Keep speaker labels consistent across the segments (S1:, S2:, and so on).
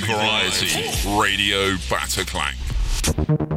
S1: Music Variety, Radio
S2: Bataklank.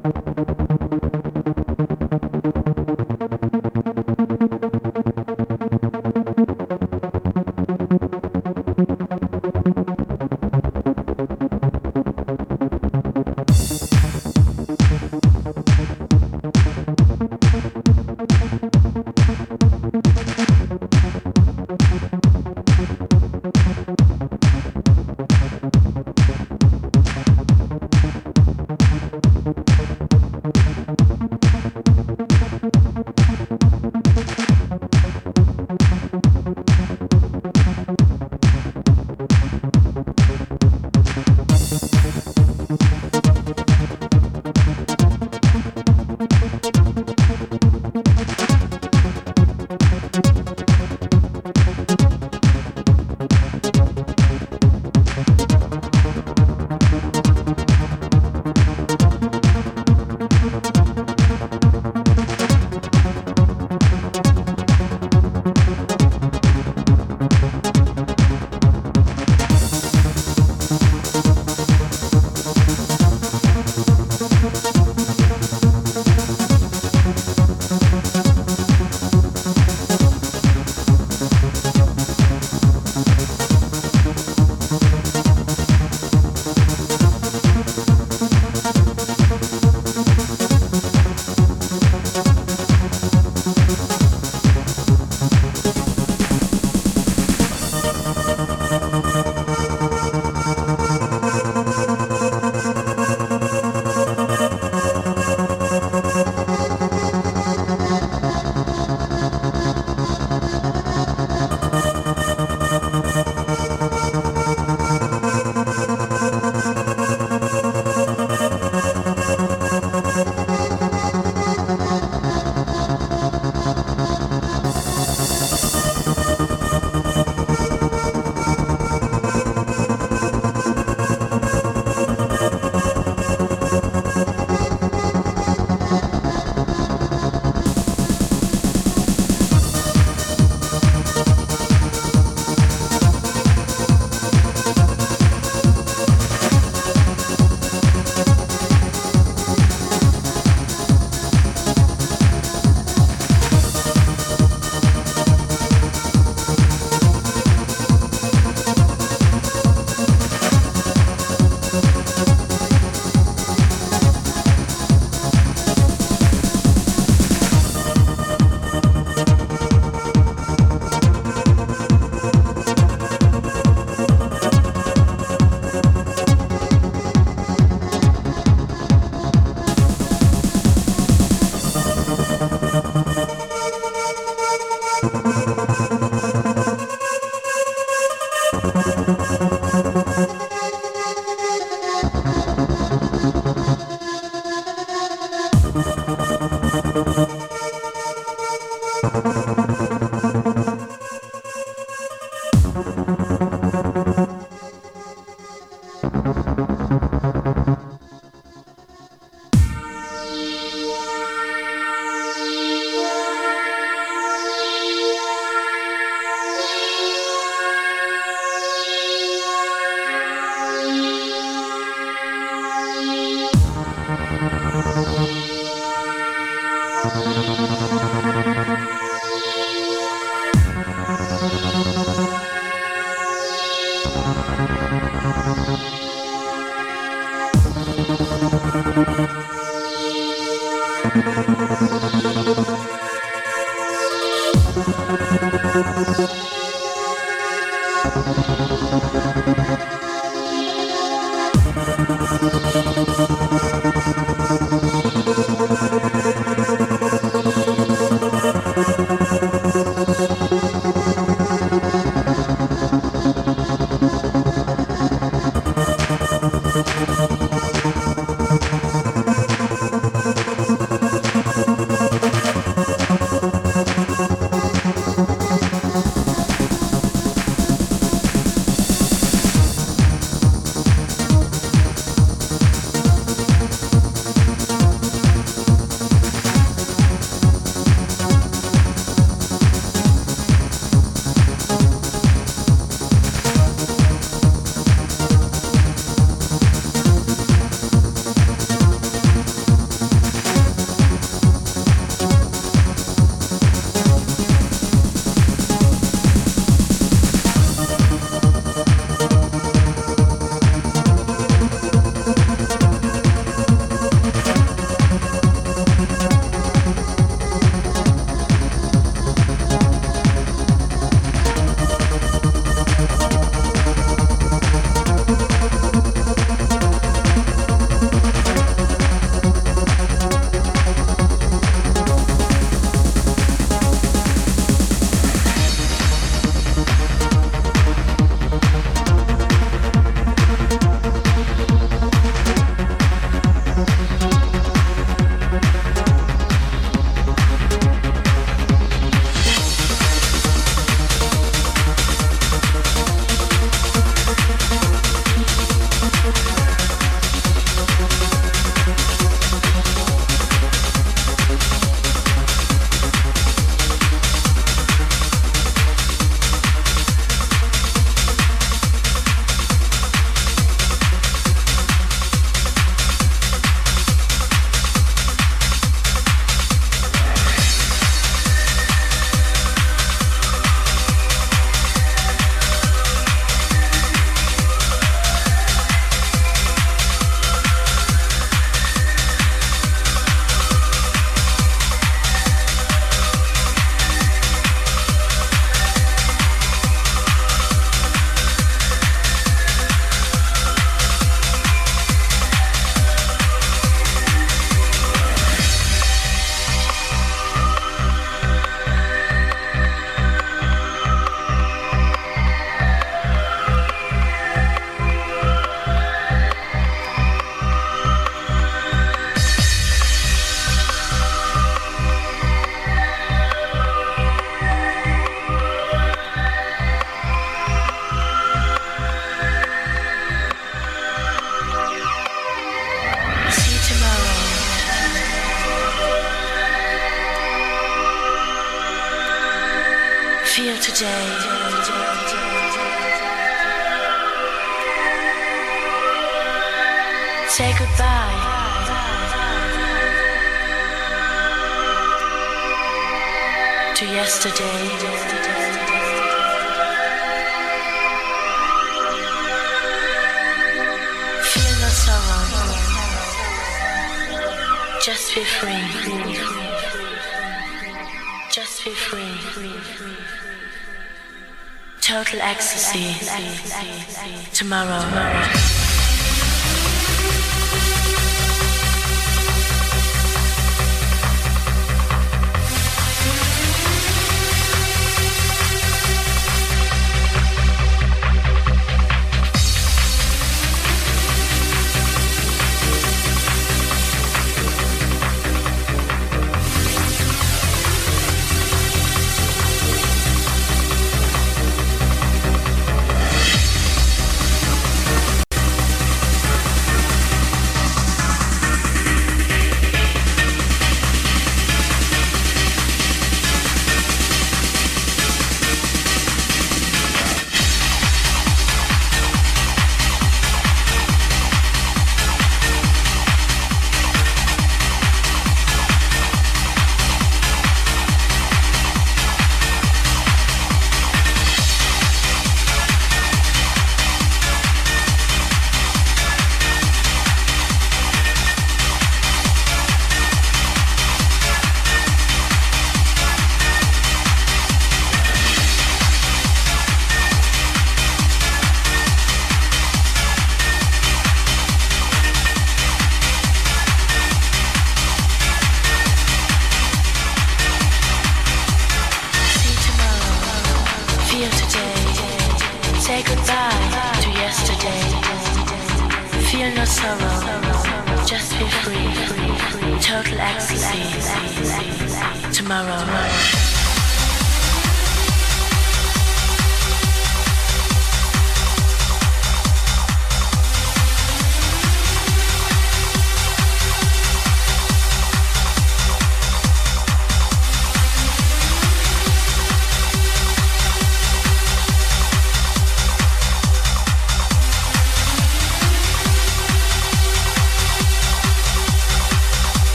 S2: Total ecstasy. Tomorrow.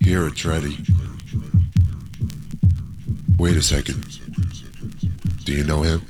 S3: Here it's ready. Wait a second. Do you know him?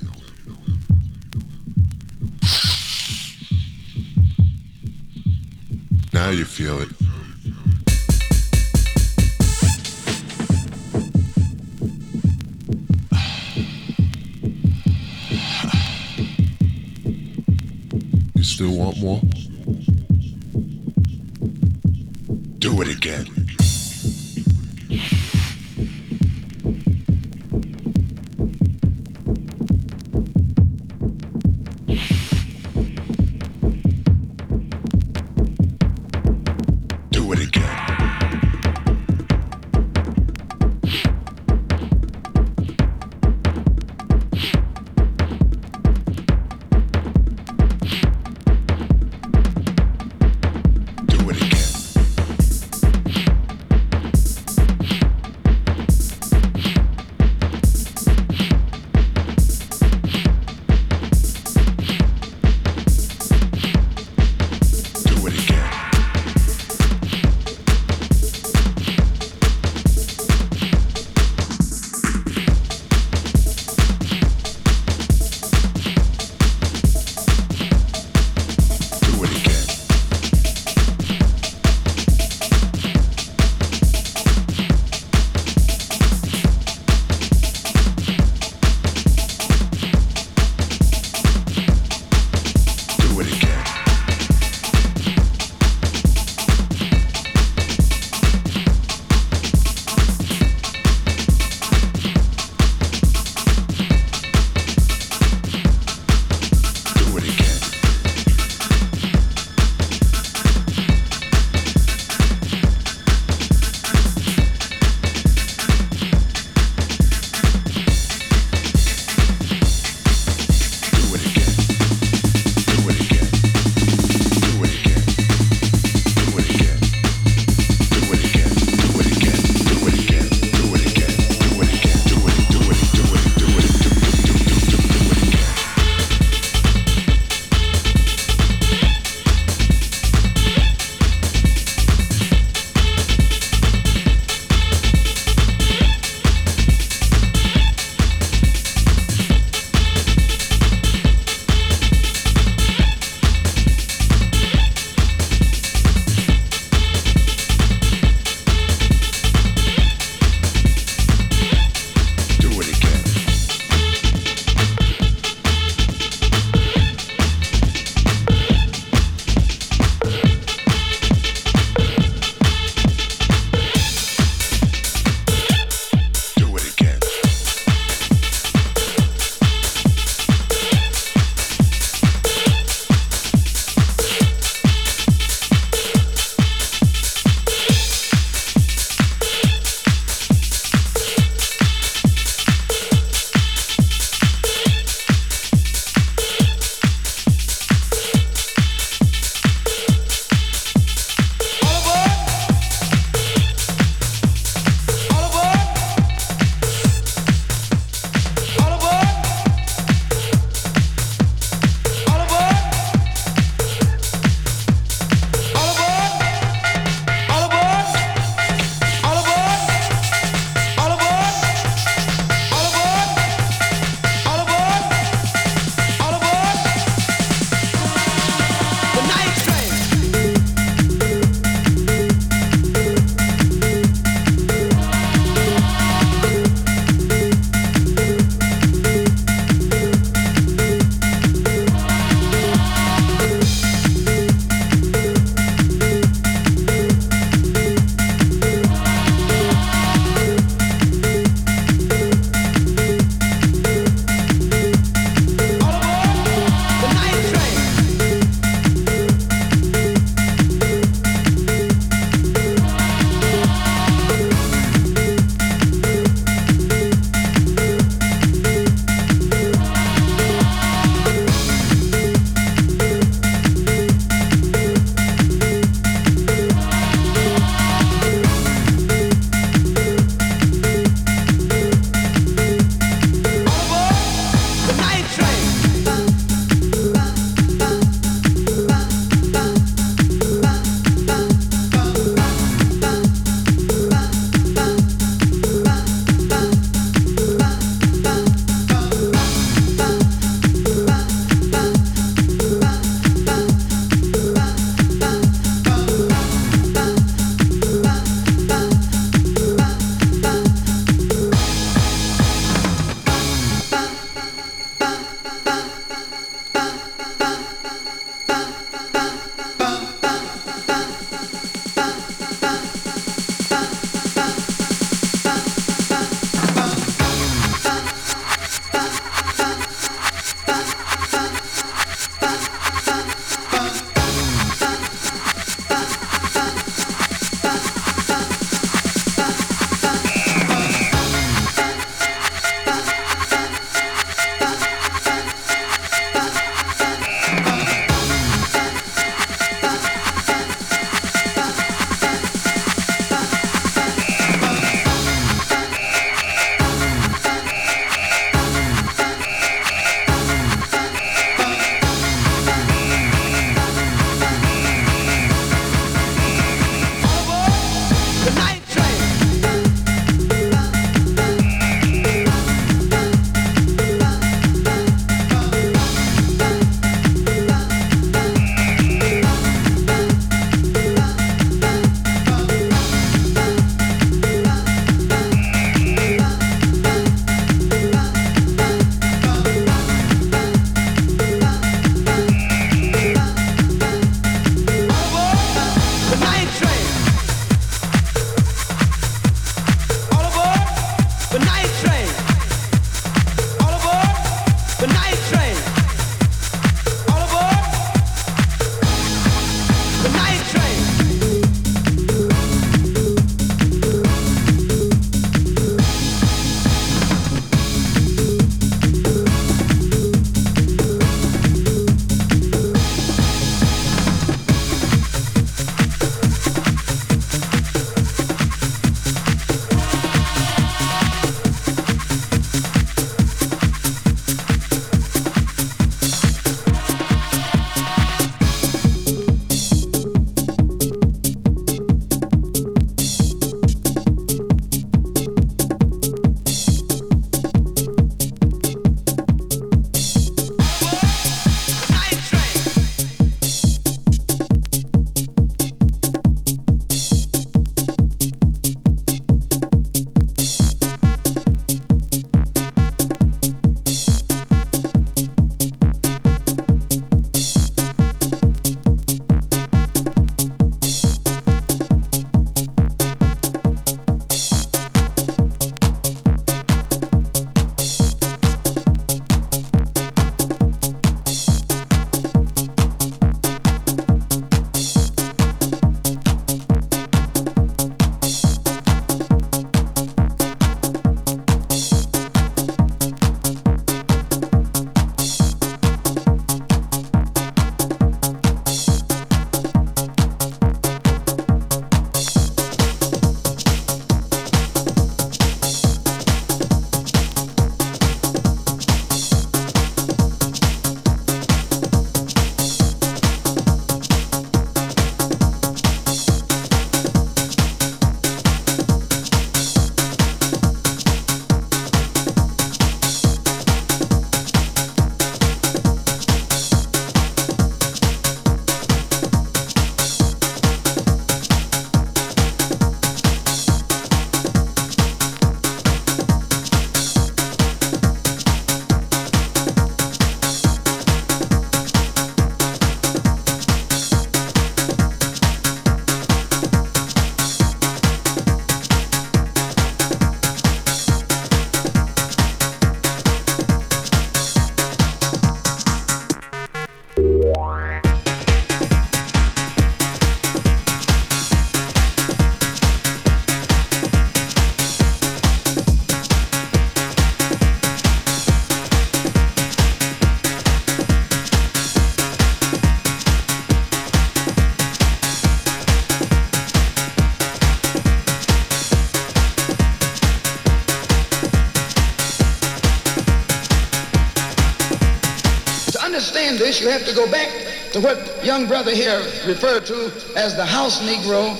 S4: young brother here referred to as the house Negro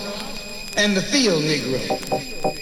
S4: and the field Negro.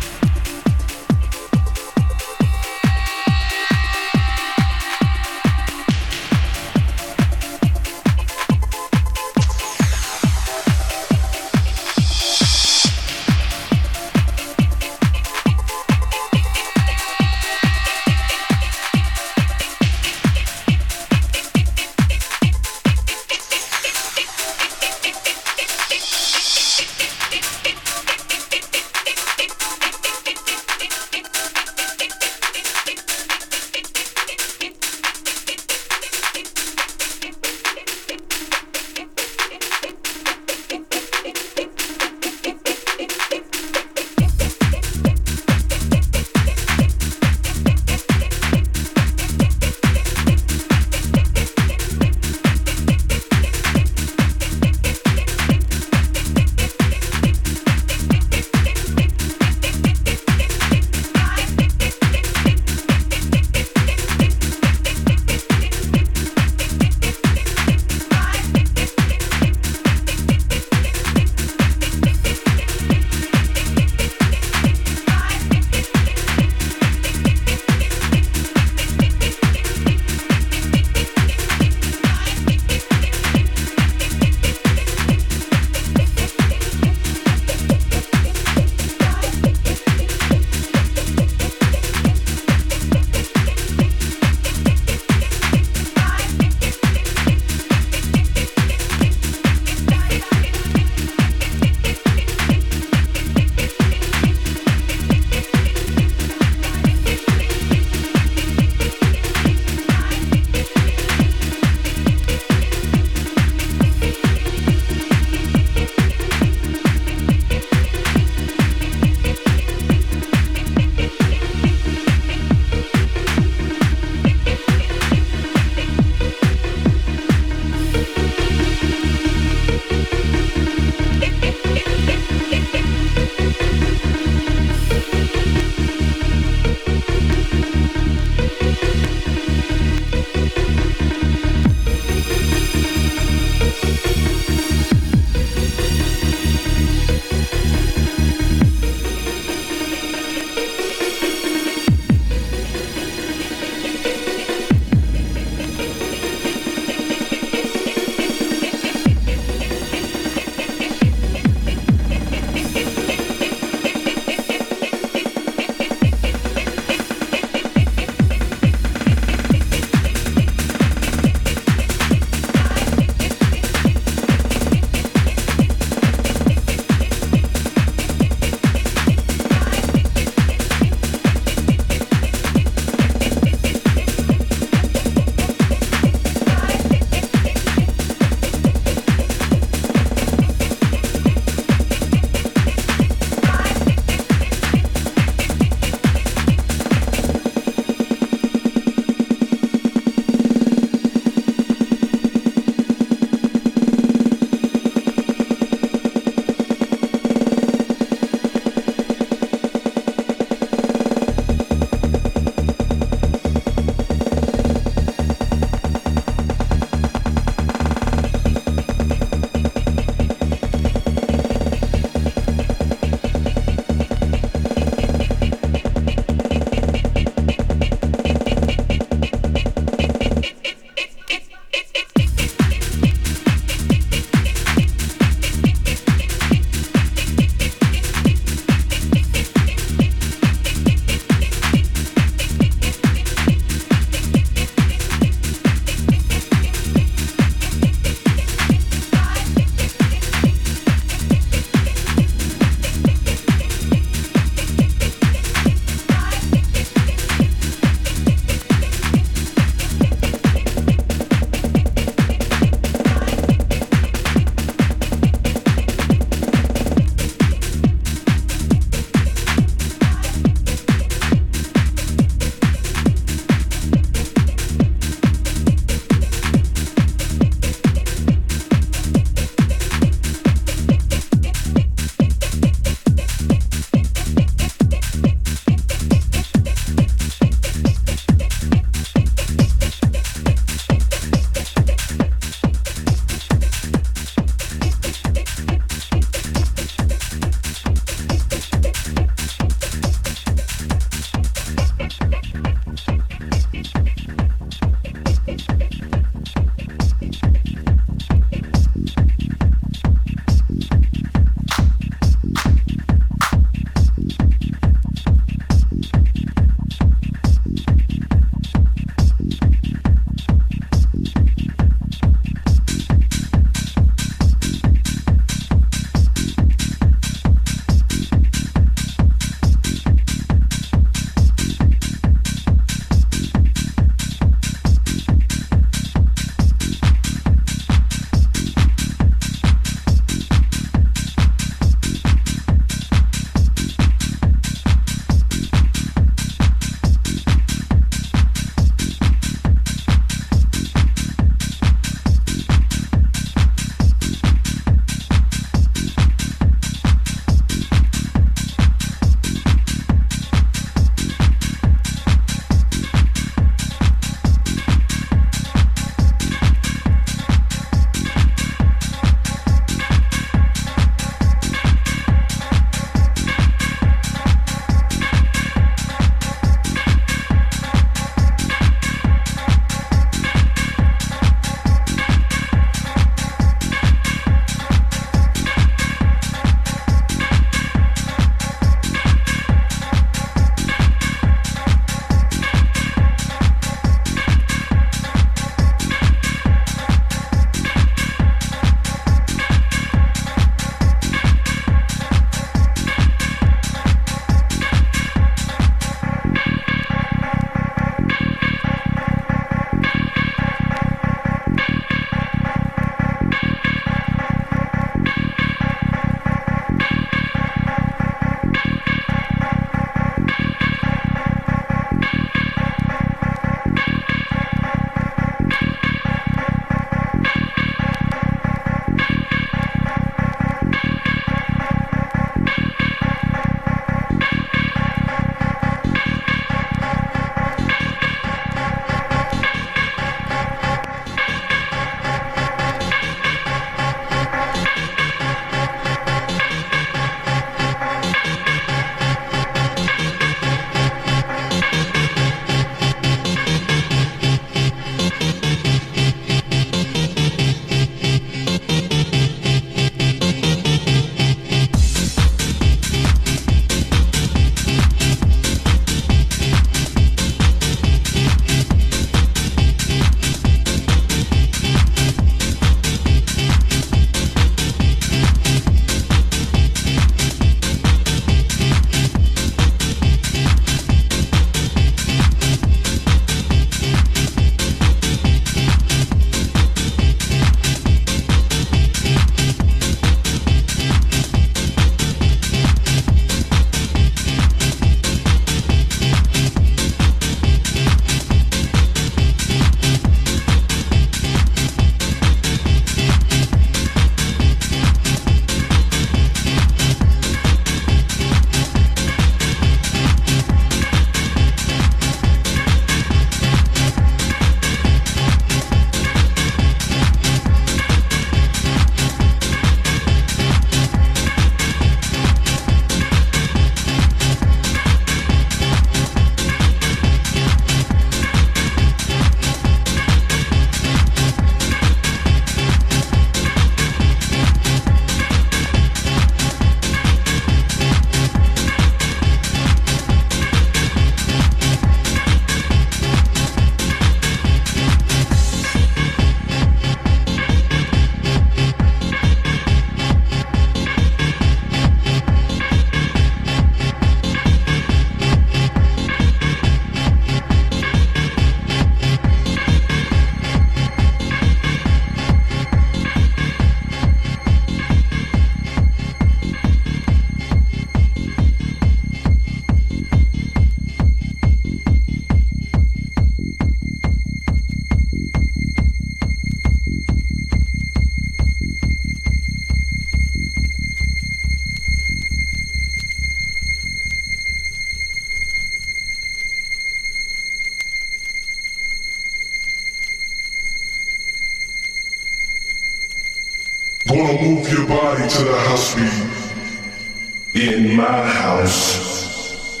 S4: To the house
S5: beat. In my house.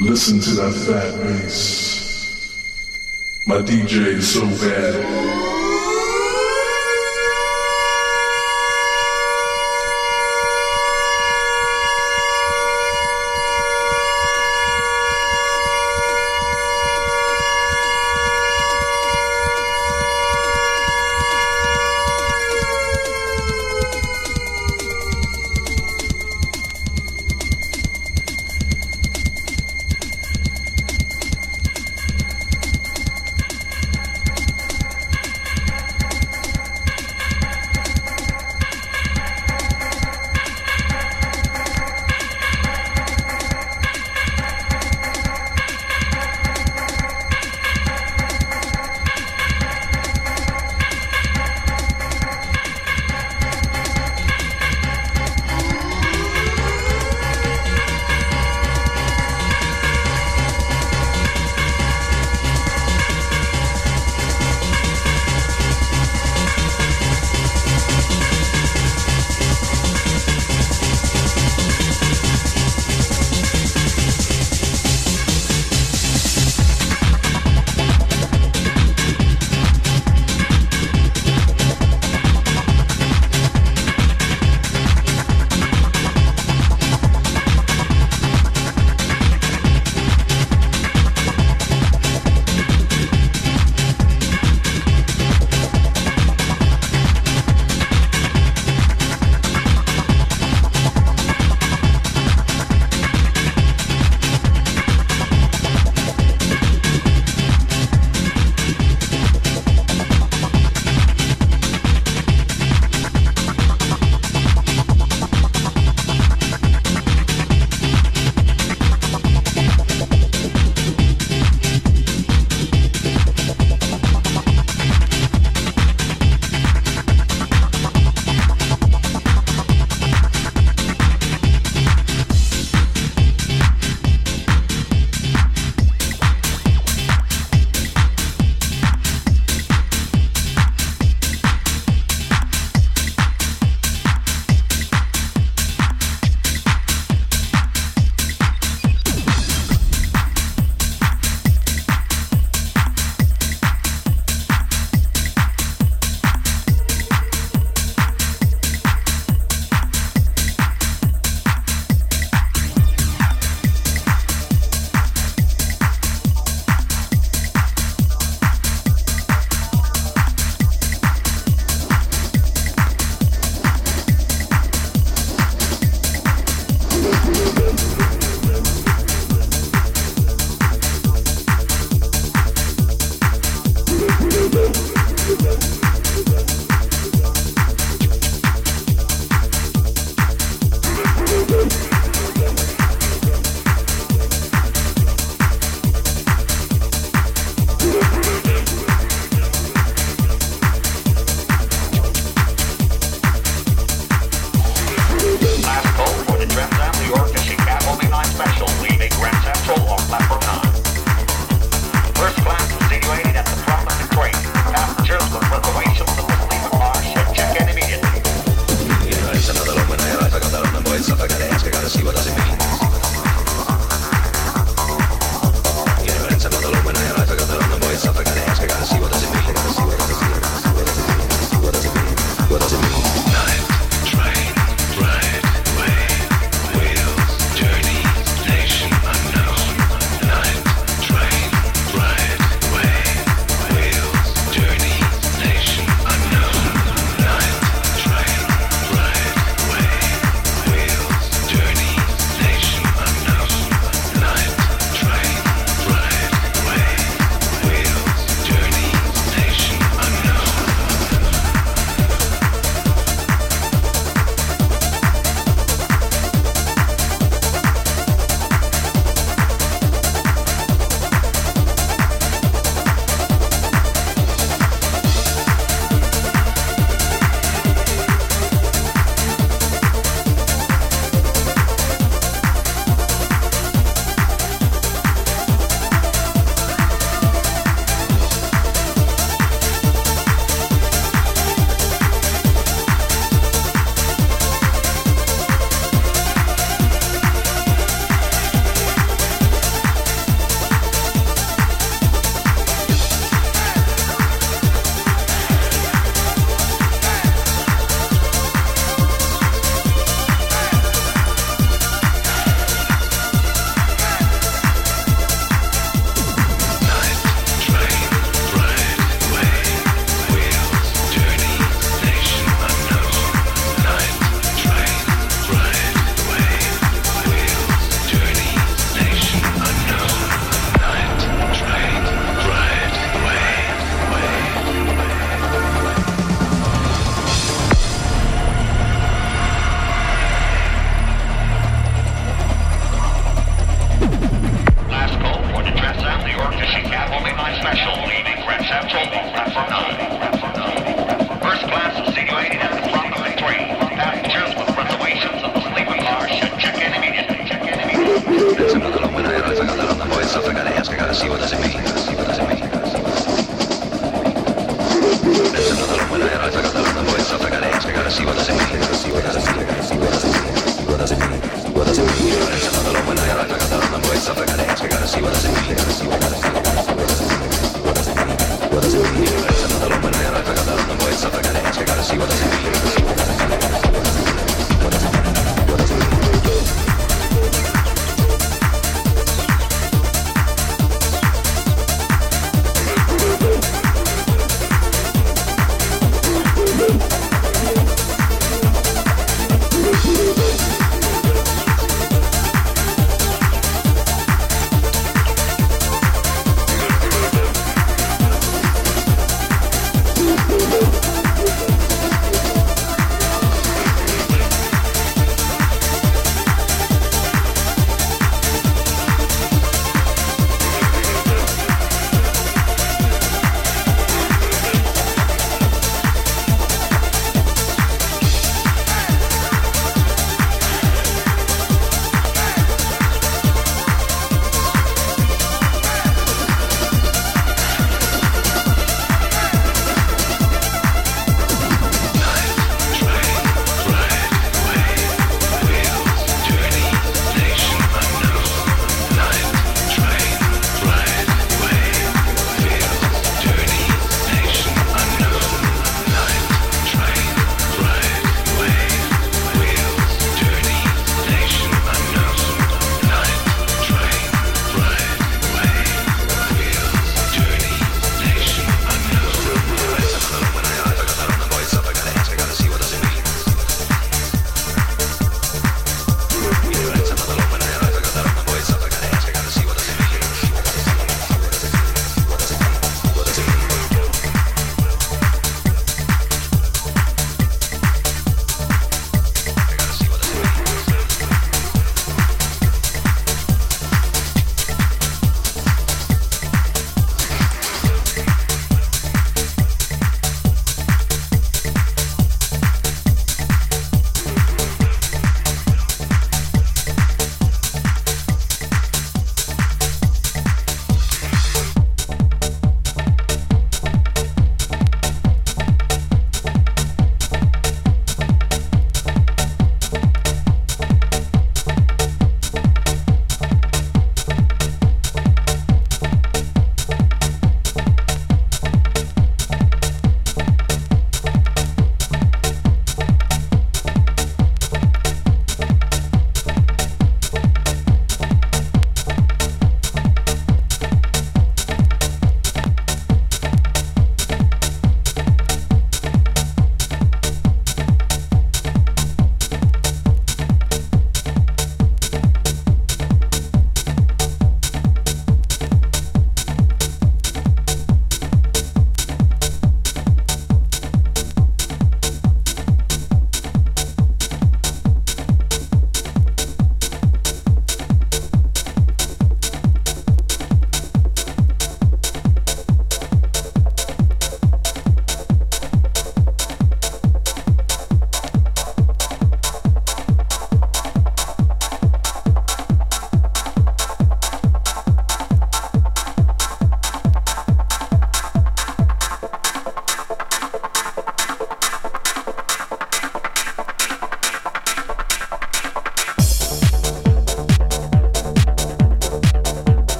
S5: Listen to that fat bass. My DJ is so bad.